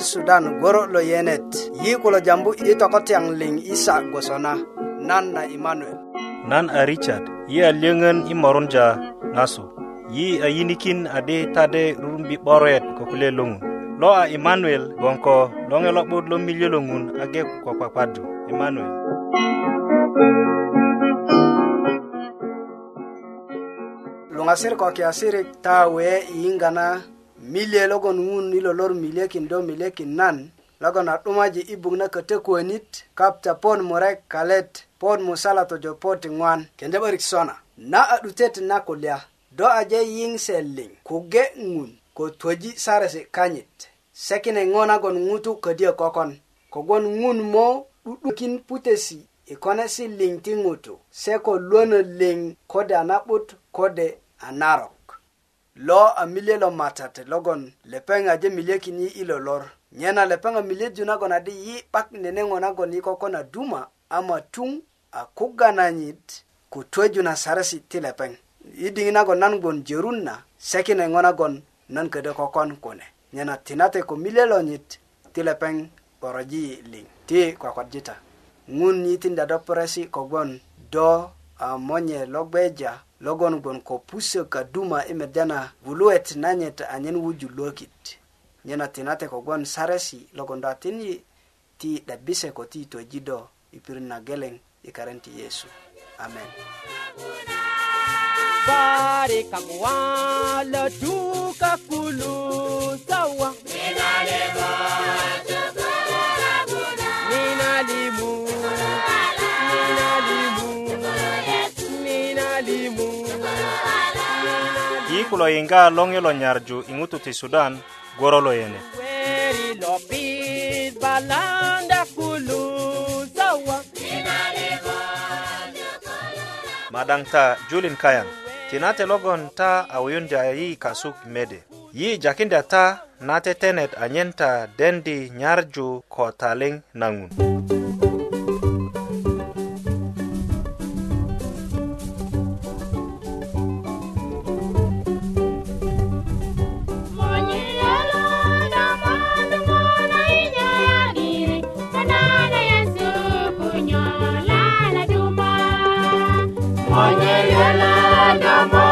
ti sudan goro lo yenet yi kulo jambu i tokotiyaŋ liŋ isa gwosona nan na imanuel nan a richard yi a lyöŋön i morunja ŋasu yi a yinikin adi tade rurumbi 'boret ko kule loŋun lo a imanuel gboŋ ko loŋe lo'but lo milyö lo ŋun age ko kpakpadu imanuel luŋasir ko kiasirik ta wee yiyiŋga na milye logon ŋun ilo lor miliyekin do miliyekin nan logon a 'dumaji i bugna kötö kuwönit kapta pon murek kalet pon musala tojo poti ŋwan kende 'börik sona na a 'dutet na kulya do aje yiŋse liŋ kuge ŋun ko twöji saresi kanyit sekine ŋo nagon ŋutu ködyö kokon kogwon ŋun mo 'du'dukin putesi i konesi liŋ ti ŋutu se ko luönö liŋ kode a na'but kode a narok lo a mile lo matate logon lepeng aje milieki ni ilo lor nyena lepeng a milie ju nagon adi yi pak nenengo nagon ikoko na duma ama tung a kuganayit ku tweju na sarasi ti lepeng idiŋi nagon nan gbon jerun na sekine ŋo nagon nan ködö kokon kune nyena tinate ko mile lo nyit ti lepeŋ 'boroji liŋ ti kwakwadjita ŋun yitinda do puresi kogbon do a monye lo gbeja logon gbon ko puso ka duma i meda na wuluet nanyet anyen wuju luokit nyena tinate kogwon saresi logon do atin yi ti dabise ko ti toji do i pirin na geleŋ i karen ti yesu amen Barikamwa la tuka kulu lo yinga long lo nyarju ingutu ti sudan goro lo yene madaŋ ta julin kayan tinate logon ta a wuyundya yi kasuk mede yi jakindya ta na tetenet anyen ta dendi nyarju ko taliŋ ŋun Jai Namo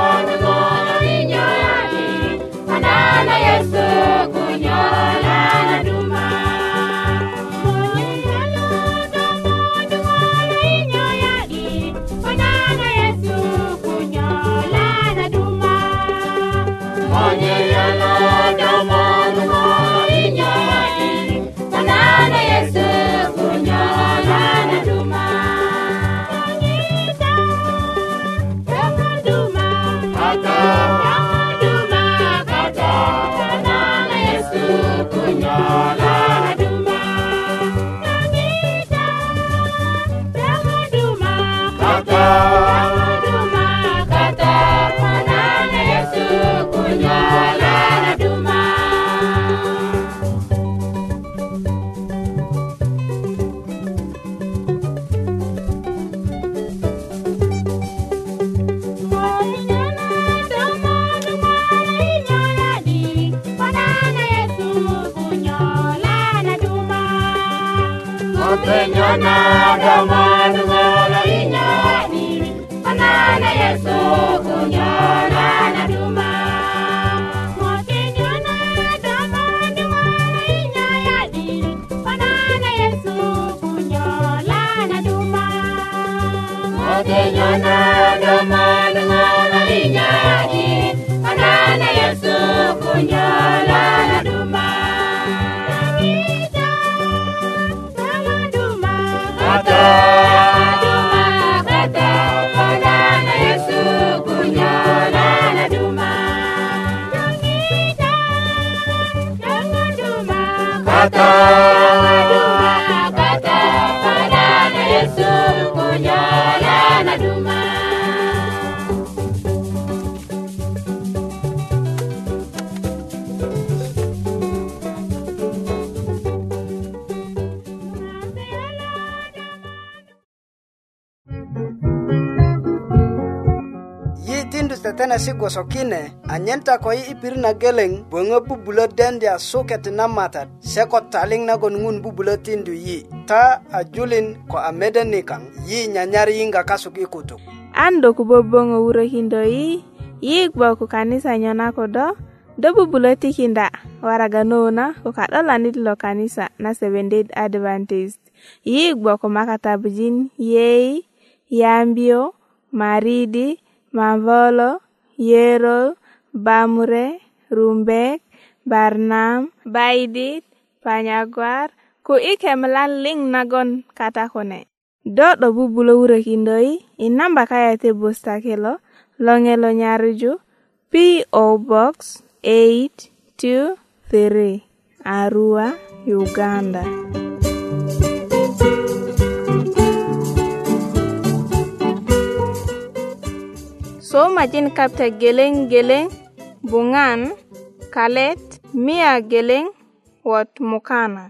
Anagama Amém. si gosokine anyen ta ko i ipir na geleŋ böŋö bubulö dendya suket na matat se ko taliŋ nagon ŋun bubulö tindu yi ta a julin ko a mede nikaŋ yi nyanyar yiŋga kasuk i ando an do ku böböŋö wurökindö yi yi gbo ku kanisa nyona ko do do bubulö tikinda waraga no na ko ka'dolanit lo kanisa na seventh day adventist yi gbo ko bujin yei yambio maridi mavolo yeerol, bamre, rumbek, barnaam, baydit, panyagwar, ko ike mlan ling nagon kata kone. Do do bubulo ure kindoi, inamba kaya te busta kelo, longelo nyaruju, P.O. Box 823, Arua, Uganda. Uganda. somajin kapta geleŋ geleŋ buŋan kalet miya geleŋ wot mukana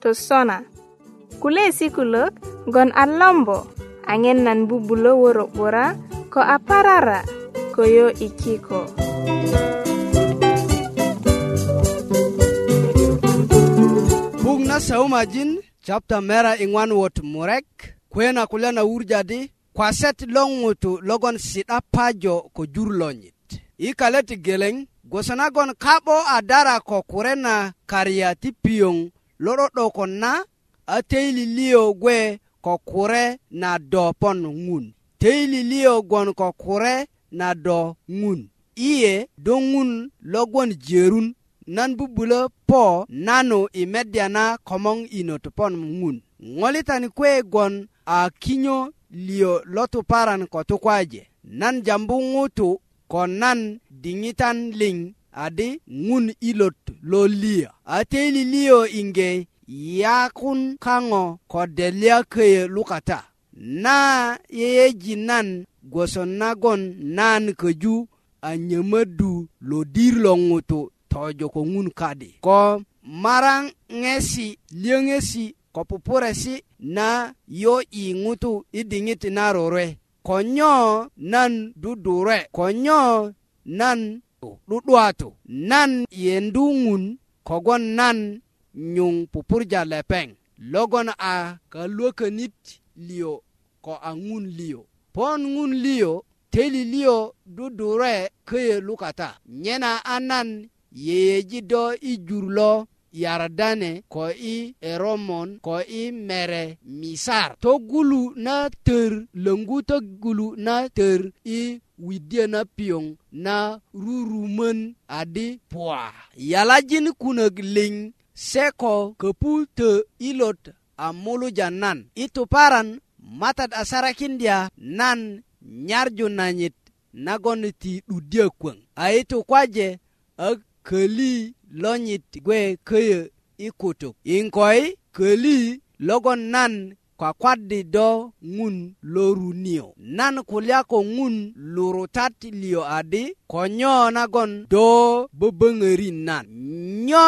tosona kulesi kulök gon a lombo aŋen nan bubulö woro 'bura ko a parara koyo i kiko buk na saumajin capta mera iŋwan wot murek kwena kulya na wurjadi kwaset lo ŋutu logon pajo ko jur lonyit i kalet geleŋ gwoso nagon ka'bo a dara ko kure na kariya ti piyoŋ lo 'do'dokon na a teililiyo gwe ko kure na do pon ŋun teililiyo gwon ko kure na do ŋun iye do ŋun logwon jerun nan bubulö po nanu i medya na komoŋ i nöt pon ŋun ŋolitan kwe gwon a kinyo lio lotu paran ko tukwaje nan jambu ŋutu ko nan diŋitan liŋ adi ŋun ilot lo liyo a teili liyo inge yakun kaŋo ko delya köyö lukata na yeyeji nan gwoso nagon nan köju a lo dir lo ŋutu tojo ko ŋun kadi ko maraŋesi liöŋesi ko pupuresi na yo i ŋutu i diŋit na rure ko nyo nan dudure ko nyo nan du'duwatu nan yendu ŋun kogwon nan nyuŋ pupurja lepeŋ logon a kaluwökönit liyo ko a ŋun liyo pon ŋun liyo teliliyo dudure köye lukata nyena a nan yeyeji do i jur lo yaradane ko i eromon ko i mere misar to gulu na ter lengu to gulu na ter i widie na piong na rurumen adi pua yalajin kunag ling seko kepu te ilot amulu nan itu paran matad asarakin dia nan nyarju nanyit nagon ti dudia kwang aitu kwaje a kali lonyit gwe köyö i kutuk inkoi köli logon nan kwakwaddi do ŋun lorunio nan kulya ko ŋun lurutat lio adi ko nyo nagon do böböŋörin nan nyo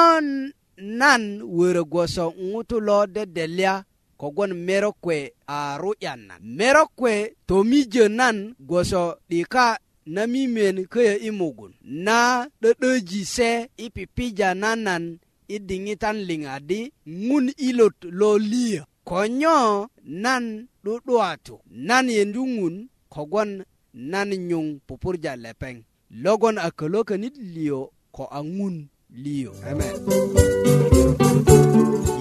nan wörö gwoso ŋutu lo dedelya kogwon merokwe a ru'yan nan merokwe tomijö nan gwoso 'dika na mimen köyö i mugun na 'dö'döji se i pipija nanan i diŋitan liŋ adi ŋun ilot lo liyö ko nyo nan 'du'duwatu nan yendu ŋun kogwon nan nyuŋ pupurja lepeŋ logon a kölökönit liyo ko a ŋun liyo Amen.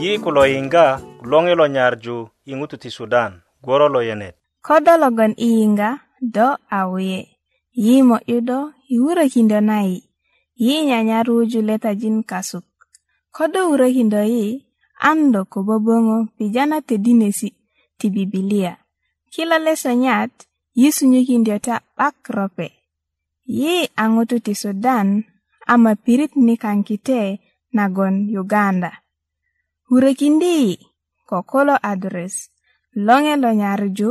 yi kulo yiŋga loŋi lo nyarju i ŋutu ti sudan gworo lo yenet ko do logon i yiŋga do a wuye' yi mo'yudo yiwurökindö nayi yi nyanyar wuju letajin kasuk kodo wurökindö yi an do ko böböŋö pija na todinesi ti bibilia kilo lesonyat yisunyökindyö ta 'bak rope yi a ŋutu ti sudan ama pirit nikaŋ kite nagon uganda wurökindi yi ko kulo adres loŋe lo nyarju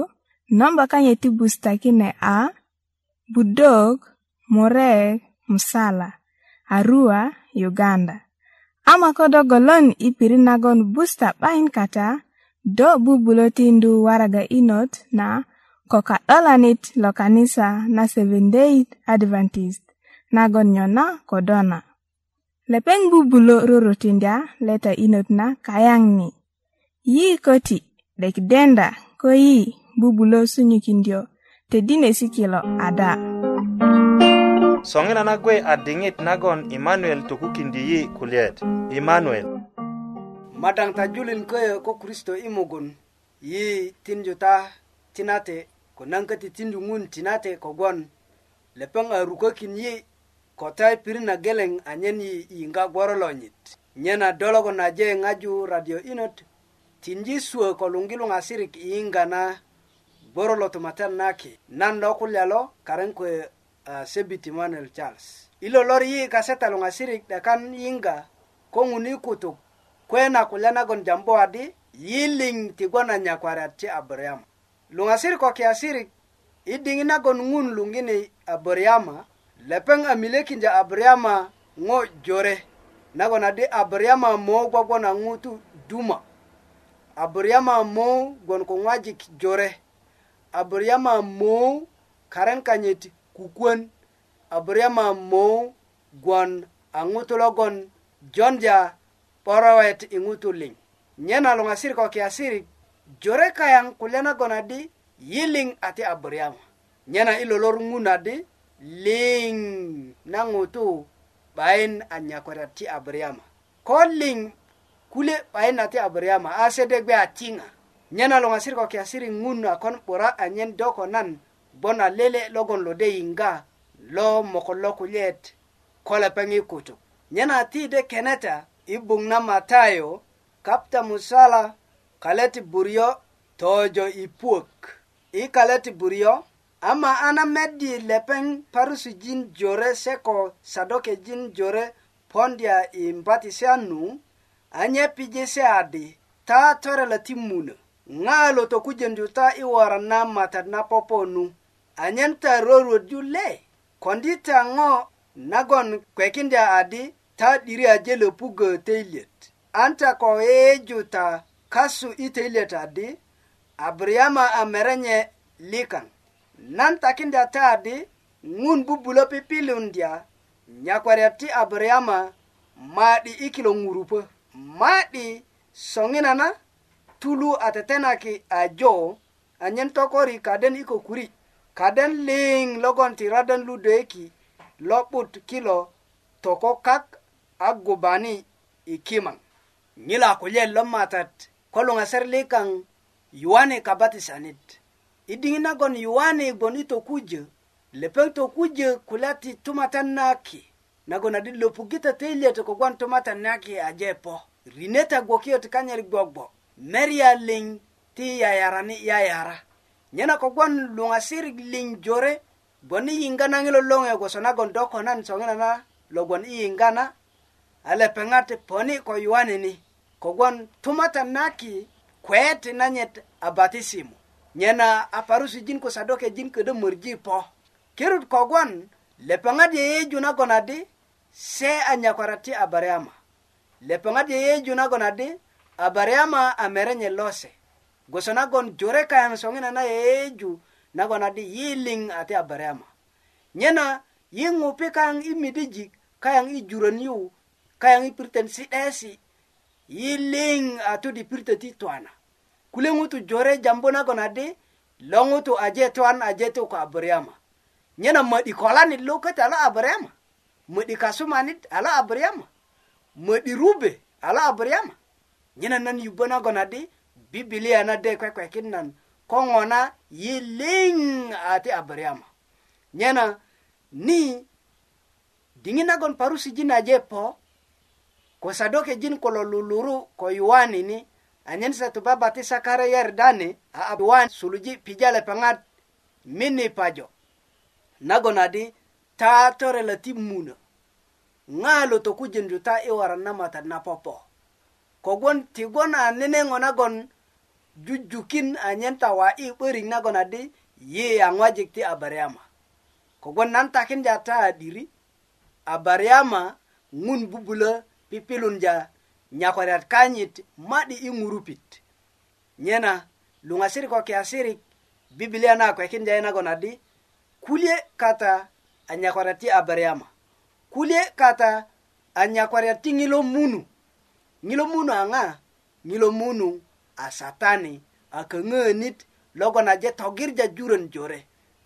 nomba kaŋ yeti bustakine a ah? Budog, Moreg, Musala, Arua, Uganda. Ama kodo golon ipiri nagon busta pain kata, do bubulo tindu waraga inot na koka olanit lo kanisa na Seven Day Adventist nagon nyona kodona. Lepeng bubulo roro tindya leta inot na kayang ni. Yi koti, dekdenda, koyi, bubulo sunyukindyo. kindyo. todinesi kilo ada soŋina nagwe a diŋit nagon imanuel tokukindi yi kulyet imanuel madaŋ ta julin köyö ko kristo i mugun yi tinju ta tinate ko nan köti tindu ŋun tinate kogwon lepeŋ a rukökin yi ko ta pirit na geleŋ anyen yi yiŋga gworo lo nyit nyen a dologon aje ŋaju radio inot tinji suwö ko luŋgi luŋasirik i yiŋga na boro lo tomaten naki nan do kulya lo karen kwe uh, sebit Emmanuel Charles. Ilo lor yi kaseta lo ngasirik da kan yinga kongu ni kutu kwe na kulya na gon jambo adi yiling tigwana nyakware at che Abraham. Lo ngasirik kwa kiasirik idingi na gon ngun lungini Abraham lepeng amilekinja Abraham ngo jore na gon adi Abraham mo kwa kwa na ngutu duma. Abraham mo gon kongwajik jore. abiriya ma mou karen kanyit kukuon abiriya ma mou gwon a ŋutu logon jonja porowet i ŋutu liŋ nye na luŋasir ko kiasir jore kayaŋ kulya nagon adi yiliŋ ati abiriyama nye na i lolor ŋun adi liŋ na ŋutu 'bayin a nyakwetat ti abiriyama ko liŋ kule 'bayin na ti abiriyama a sede gbe a tiŋa nyen a luŋasir ko kiyasiri ŋun akon 'bura anyen do ko nan bon a lele logon lo de yiŋga lo mokot lo kulyet ko lepeŋ i kutuk nyen a ti de keneta i buŋ na matayo kapta musala kaleti buryo tojo i puok i kaleti buryo ama ana meddi lepeŋ parusu jin jore se ko sadoke jin jore pondya i mbati se anu anye pije se adi ta torelo ti munö ŋaalo tokujöndu ta i woron na matat na poponu anyen ta roroju le kondi ta ŋo nagon kwekindya adi ta 'diri ajelo pugö teilyet an ta ko yeyeju ta kasu i teilyet adi abiriyama a merenye likaŋ nan takindya ta adi ŋun bubulö pipilundya nyakwaryat ti abiriyama ma'di i kilo ŋurupö ma'di soŋinana tulu a tetenaki a jo anyen tokori kaden i kokurik kaden liŋ logon ti radan ludöyöki lo'but kilo toko kak a gubani i kimaŋ ŋila kulye lomatat ko luŋaser likaŋ yuwani kabatisanit i diŋit nagon yuwani gboŋ i tokujö lepeŋ tokujö kulya ti tumatan naki nagon adi lopugita töyilyet kogwon tumatan naki aje po rineta gwokiyot kanyar gbogbo meriya liŋ ti yayara ni yayara nyena kogwon luŋasir liŋ jore gboŋ i yiŋga na ŋilo loŋe gwoso nagon do konan soŋina na logwon i yiŋga na a lepeŋat poni ko yuwanini kogwon tumata naki kwe ti nanyet a batisimu nyena a parusujin ko sadokejin ködö mörji po kirut kogwon lepeŋat yeyeju nagon adi se a nyakwara ti abariama lepeŋat yeyeju nagon adi abare ama amerenye lose goso nagon jore kayaŋ soŋina na yeyeju nagon adi yiliŋ ate abare ama nyena yi ŋupi kayaŋ i midijik kayaŋ i juron yu kayaŋ i pirten si'desi yiliŋ a tudi pirtö ti twana kule ŋutu jore jambu nagon adi lo ŋutu aje twan aje tu ko abare ama nyena ma'di kolanit luköt alo abare ama ma'di kasumanit alo abare ama ma'di rube alo abare ama nyena nan yubbö nagon adi bibilia na de kwekwekin nan ko na ati a nyena ni diŋit nagon parusijin aje po ko sadokejin kulo luluru ko ni anyen se tu babatisa kare yerdani a yuwan suluji pijale peŋat mini pajo nagon adi ta torelati muna ŋa lo tokujenju ta i waran na popo kogwon tigwon a nene ŋo nagon jujukin anyen ta wa'i 'börik nagon adi ye a ŋwajik ti abariyama kogwon nan takinja ta a diri abariyama ŋun bubulö pipilunja nyakwariyat kanyit ma'di i ŋurupit nyena luŋasirik ko kiasirik bibilia na kwekinja i nagon adi kulye kata a nyakwariyat ti abariyama kulye kata a nyakwariyat ti ŋilo munu ŋilo munu a ŋa ŋilo munu a satani a köŋöönit logon aje togirja jurön jore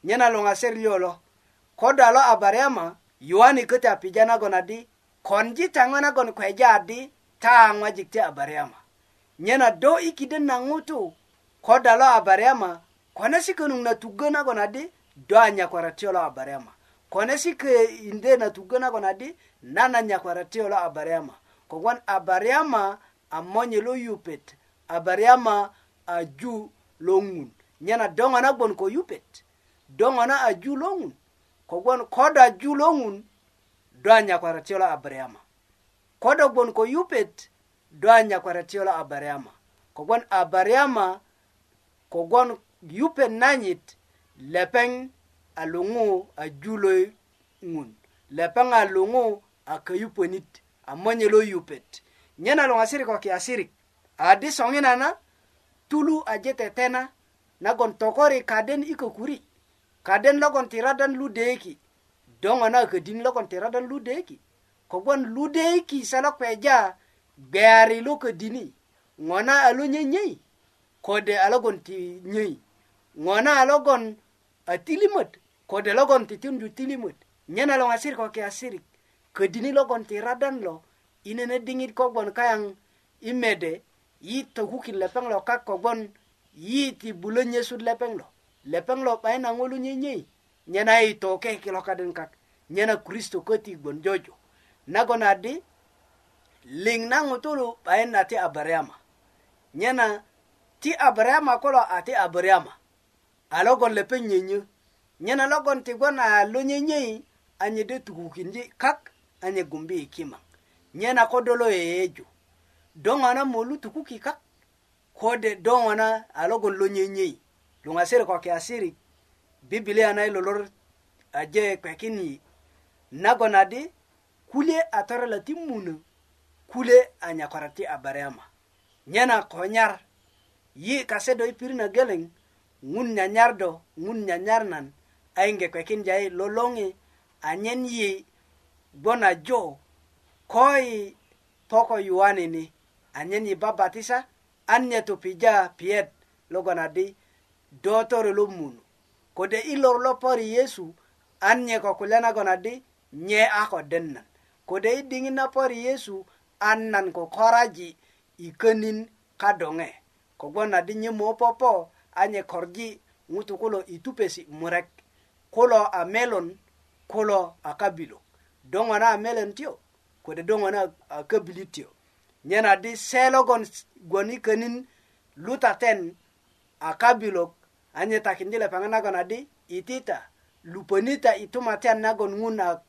nyena luŋaser yolo ko dalo a bariyama yuwani köti a pija nagon adi konjita ŋo nagon kweja adi ta ŋojik ti a bariyama nyena do i kiden na ŋutu ko dalo a bariyama konesi könuŋ na tuggö nagon adi do a nyakwara ti yolo a bariyama konesi köindö na tuggö nagon adi nan a nyakwara ti yolo a bariyama kogwon a bariyama a monye lo yupet a bariyama a ju lo ŋun nyena doŋona gbon ko yupet doŋona a ju lo ŋun kogwon koda ju lo ŋun do a nyakwara tiyolo a bariyama kodo gbon ko yupet do a nyakwara tiyolo a bariyama kogwon a bariyama kogwon yupet nanyit lepeŋ a luŋu a ju lo ŋun lepeŋ a luŋu a köyuponit amanya lo yupet nyena lo ngasirik ko kiasirik adi songina na tulu aje tetena nagon tokori kaden ikokuri kaden logon tiradan ludeki dongo na kedin logon tiradan ludeki kogon ludeki sala kweja gari lo kedini ngona alo nyenyei kode alogon ti nyei ngona alogon atilimot kode logon titundu tilimot nyena lo ngasirik ko kiasirik ködini logon ti radan lo i nene diŋit kogbon kayaŋ i mede yi tokukin lepeŋ lo kak kogbon yi ti bulön nyesut lepeŋ lo lepeŋ lo 'bayin na ŋolu nyenyei nyena yi toke kilokadin kak nyena kristo köti gbon jojo nagon adi liŋ na ŋutulu 'bayin na ti abareyama nyena ti abareyama kulo a ti abareyama a logon lepeŋ nyenyö nyena logon tigbon a lo nyenyei anyedi tukukinji kak ane gumbi ikima nyena kodolo yeju donga na molutu kukika kode donga na alogon lo nyenye lunga sere kwa kiasiri biblia na ilo lor aje kwa kini nago nadi kule atara lati munu kule anyakarati abareama nyena konyar yi kasedo ipiri na geleng ngun nyanyardo ngun nyanyarnan ainge kwa kinjai lolongi anyen yi gbona jo koi toko yuani ni anyen yi babatisa an nye tu pija piet logo na di dotore lo munu kode ilor lo pori yesu an nye ko kulena go na di nye ako denna kode i dingin na pori yesu an nan ko koraji ikenin kadonge ko gbona di nye mo popo anye korji ngutu kulo itupesi murek kulo amelon kulo akabilo dongo na melen tiyo kode dongo na uh, kabili tiyo nyena di selo gon gwani kanin luta ten a kabilo anye takindile pange na gona di itita lupanita ituma ten na gon ngun a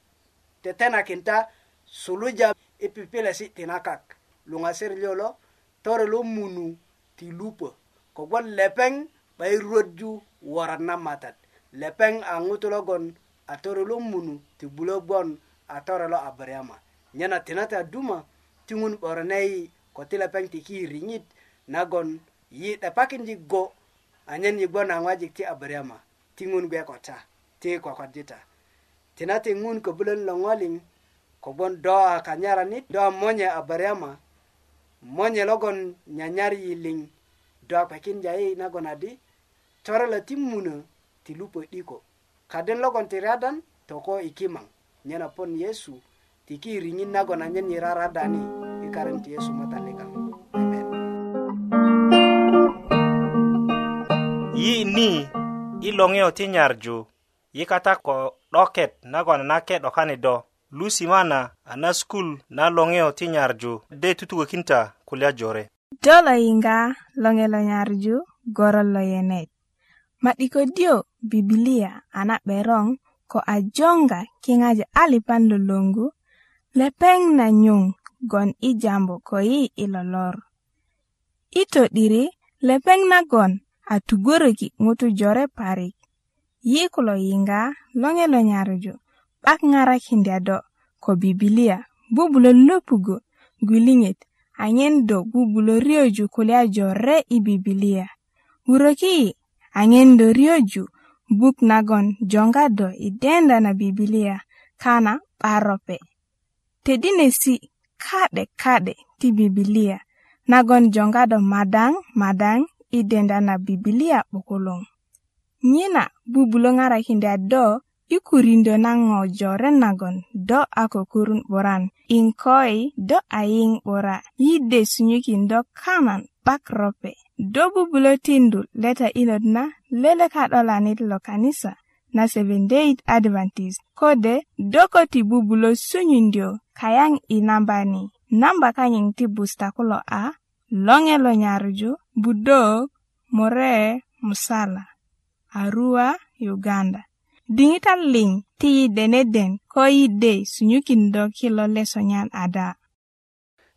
tetena kinta suluja ipipile si tinakak lunga sir lyolo tore lo munu ti lupa kogwa lepeng bay rodju waran na matat lepeng a ngutulo gon a tore lo munu ti bulo gon a tore lo a barema nyena tinate a duma ti ŋun 'boro nayi ko ti lepeŋ tiki i riŋit nagon yi 'depakindik go anyen yi gbon a ŋwajik ti a barema ti ŋun gbe ko ta ti kokodita tinate ŋun köbulön lo ŋoliŋ kogbon do a kanyaranit do a monye a barema monye logon nyanyar yiliŋ do a kpekindyayi nagon adi torelo ti munö ti lupö 'diko kaden logon ti radan toko i kimaŋ nyena pon yesu tiki ringin nago na nyen iraradani ikaren ti yesu matalika amen yi ni ilongeo ti nyarju yi kata ko doket nago na nake dokani do lusi mana ana skul na longeo ti nyarju de tutukokinta kulya jore do lo yinga longe lo nyarju goron lo yenet ma'diko dio bibilia ana berong ko a jonga kiŋajo alipan loloŋgu lepeŋ na nyuŋ gon i jambu ko yi i lolor i to'diri lepeŋ nagon a tugoröki ŋutu jore parik yi kulo yiŋga loŋe lo nyaruju 'bak ŋarakindi a do ko bibilia bubulö löpugö gwiliŋet aŋen do bubulö riyoju kulya jore i bibilia wuröki yi aŋen do riyoju buk nagon jonga do i denda na bibilia kana parope tedinesi kade kade ti bibilia nagon jonga do madang madang i denda na bibilia bukulung nyina bubulo ngarakinde do i kurindo na ngo jore nagon do ako kurun boran inkoi do aying bora yide sunyukin do kanan bakrope rope do bubulö tindu leta inot na lele ka'dolanit lo kanisa na seventh day adventist kode do köti bubulö sunyindyö kayaŋ i namba ni namba kanyin ti busta kulo a loŋelo nyarju budok more musala arua uganda diŋitan liŋ ti yi deneden ko yi de sunyukindo kilo lesonyan ada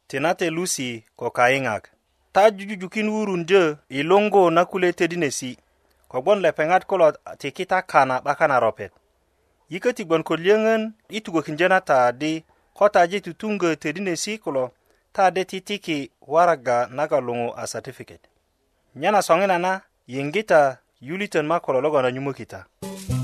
tinate lusi ko kayiŋak ta jujujukin wurundö i luŋgu na kule tödinesi kogbon lepeŋat kulo tikita kana 'bakan na ropet yiköti gbon ko liyöŋön i tugökindyö na ta di ko taje tutuŋgö tödinesi kulo ta de titiki waraga naga luŋu a satifiket nyena soŋinana yiŋgita yulitön ma kulo logon a nyumökita mm -hmm.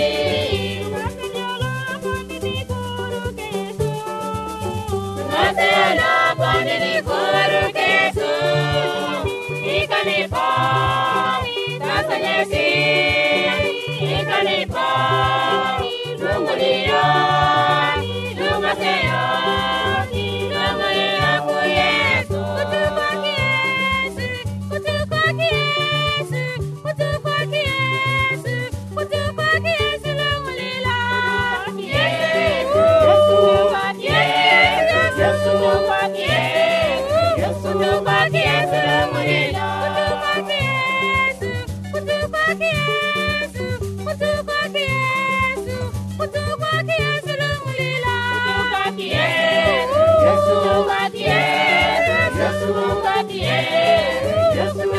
Ikanipa, Tanzania,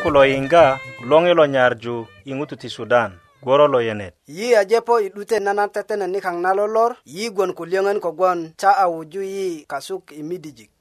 ku lo yiŋga loŋi lo nyarju i ŋutu ti sudan gworo lo yenet yi ajepo i 'dute nana tetenet nikaŋ na lolor yi gwon ku liyöŋön kogwon ta a wuju yi kasuk i midijik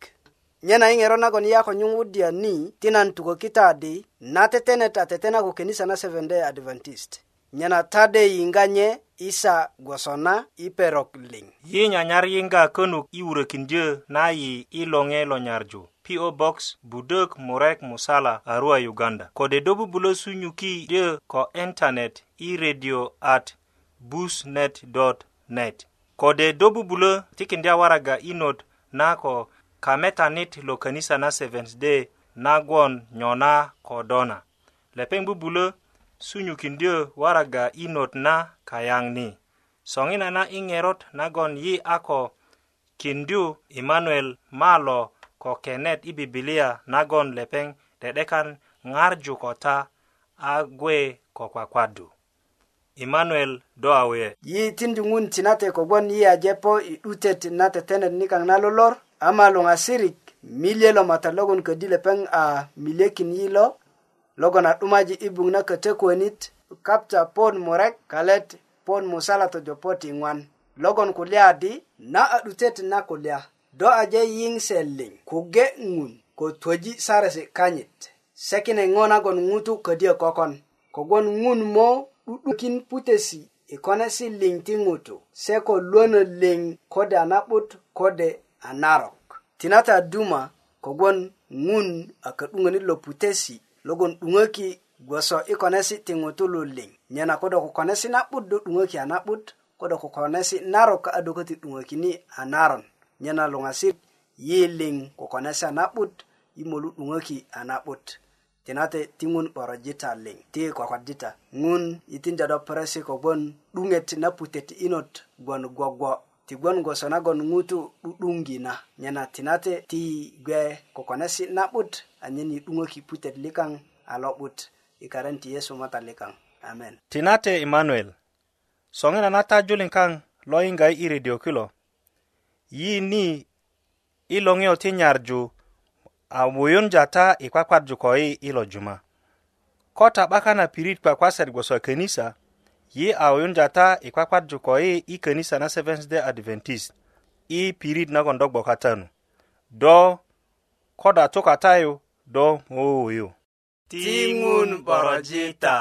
nyena i ŋero nagon yi a ko nyuŋwudya ni ti nan tukökita adi na tetenet a tetena ku kenisa na seventh day adventist nyena tade yinganye isa gwosona iperok ling yi nyanyar yinga könuk iwurökindyö na yi i loŋe lo nyarju PO Box Budok Murek Musala Arua Uganda kode do bubulo sunyuki de ko internet i radio at busnet.net kode do bubulo tikindi awaraga inot na ko kametanit lo kanisa na Seventh Day na gwon nyona kodona lepeng bubulo sunyukindyö waraga i not na kayaŋ ni soŋina na i ŋerot nagon yi a ko kindyu emanuel malo ko kenet i bibilia nagon lepeŋ dedekan ŋarju ko ta a gwe ko kwakwadu emanuel do awe yi tindi ŋun tinate kogwon yi ajepo i 'dutet na tetenet nikaŋ na lolor ama luŋasirik milye lo mata logon ködi lepeŋ a milyekin yi lo logon a 'dumaji i buk na kötö könit kapta pon murek kalet pon musala tojopo ti ŋwan logon kulya di na a 'dutet na kulya do aje yiŋse liŋ kuge ŋun ko twöji saresi kanyit sekine ŋo nagon ŋutu ködyö kokon kogwon ŋun mo 'du'dukin putesi i e konesi liŋ ti ŋutu se ko luönö liŋ kode a na'but kode a narok tinata duma kogwon ŋun a kö'duŋönit lo putesi logon 'duŋöki gwoso i konesi ti ŋutu luliŋ nyena kodo kukonesi na'but do 'duŋöki a na'but kodo kukonesi narok a adö köti 'duŋökini a naron nyena luŋasit yiliŋ kukonesi a na'but i molu 'duŋöki a na'but tinate ti ŋun 'borojita liŋ ti kwakwadjita ŋun itinda do peresi kogwon 'duŋet na putet inot gwon gwogwo tigwon gwoso nagon ŋutu 'du'duŋgi na nyena tinate ti gwe kukonesi na'but anyen idungoki putet likaŋ a lo'but i karen ti yesu mata likaŋ amen tinate emmanuel soŋe na nata julin kaŋ lo yiŋga i redio kilo yi ni i loŋiyo ti nyarju a wuyunja ta i kwakwarju ko yi i lo juma ko ta 'baka na pirit kwakwasat gboso kenisa yi a wuyunja ta i kwakwarju ko yi i kenisa na seventh day adventist i pirit nagon do gboka tanu do ko da tu katayu do ooyo. Oh, Ting'un barajita.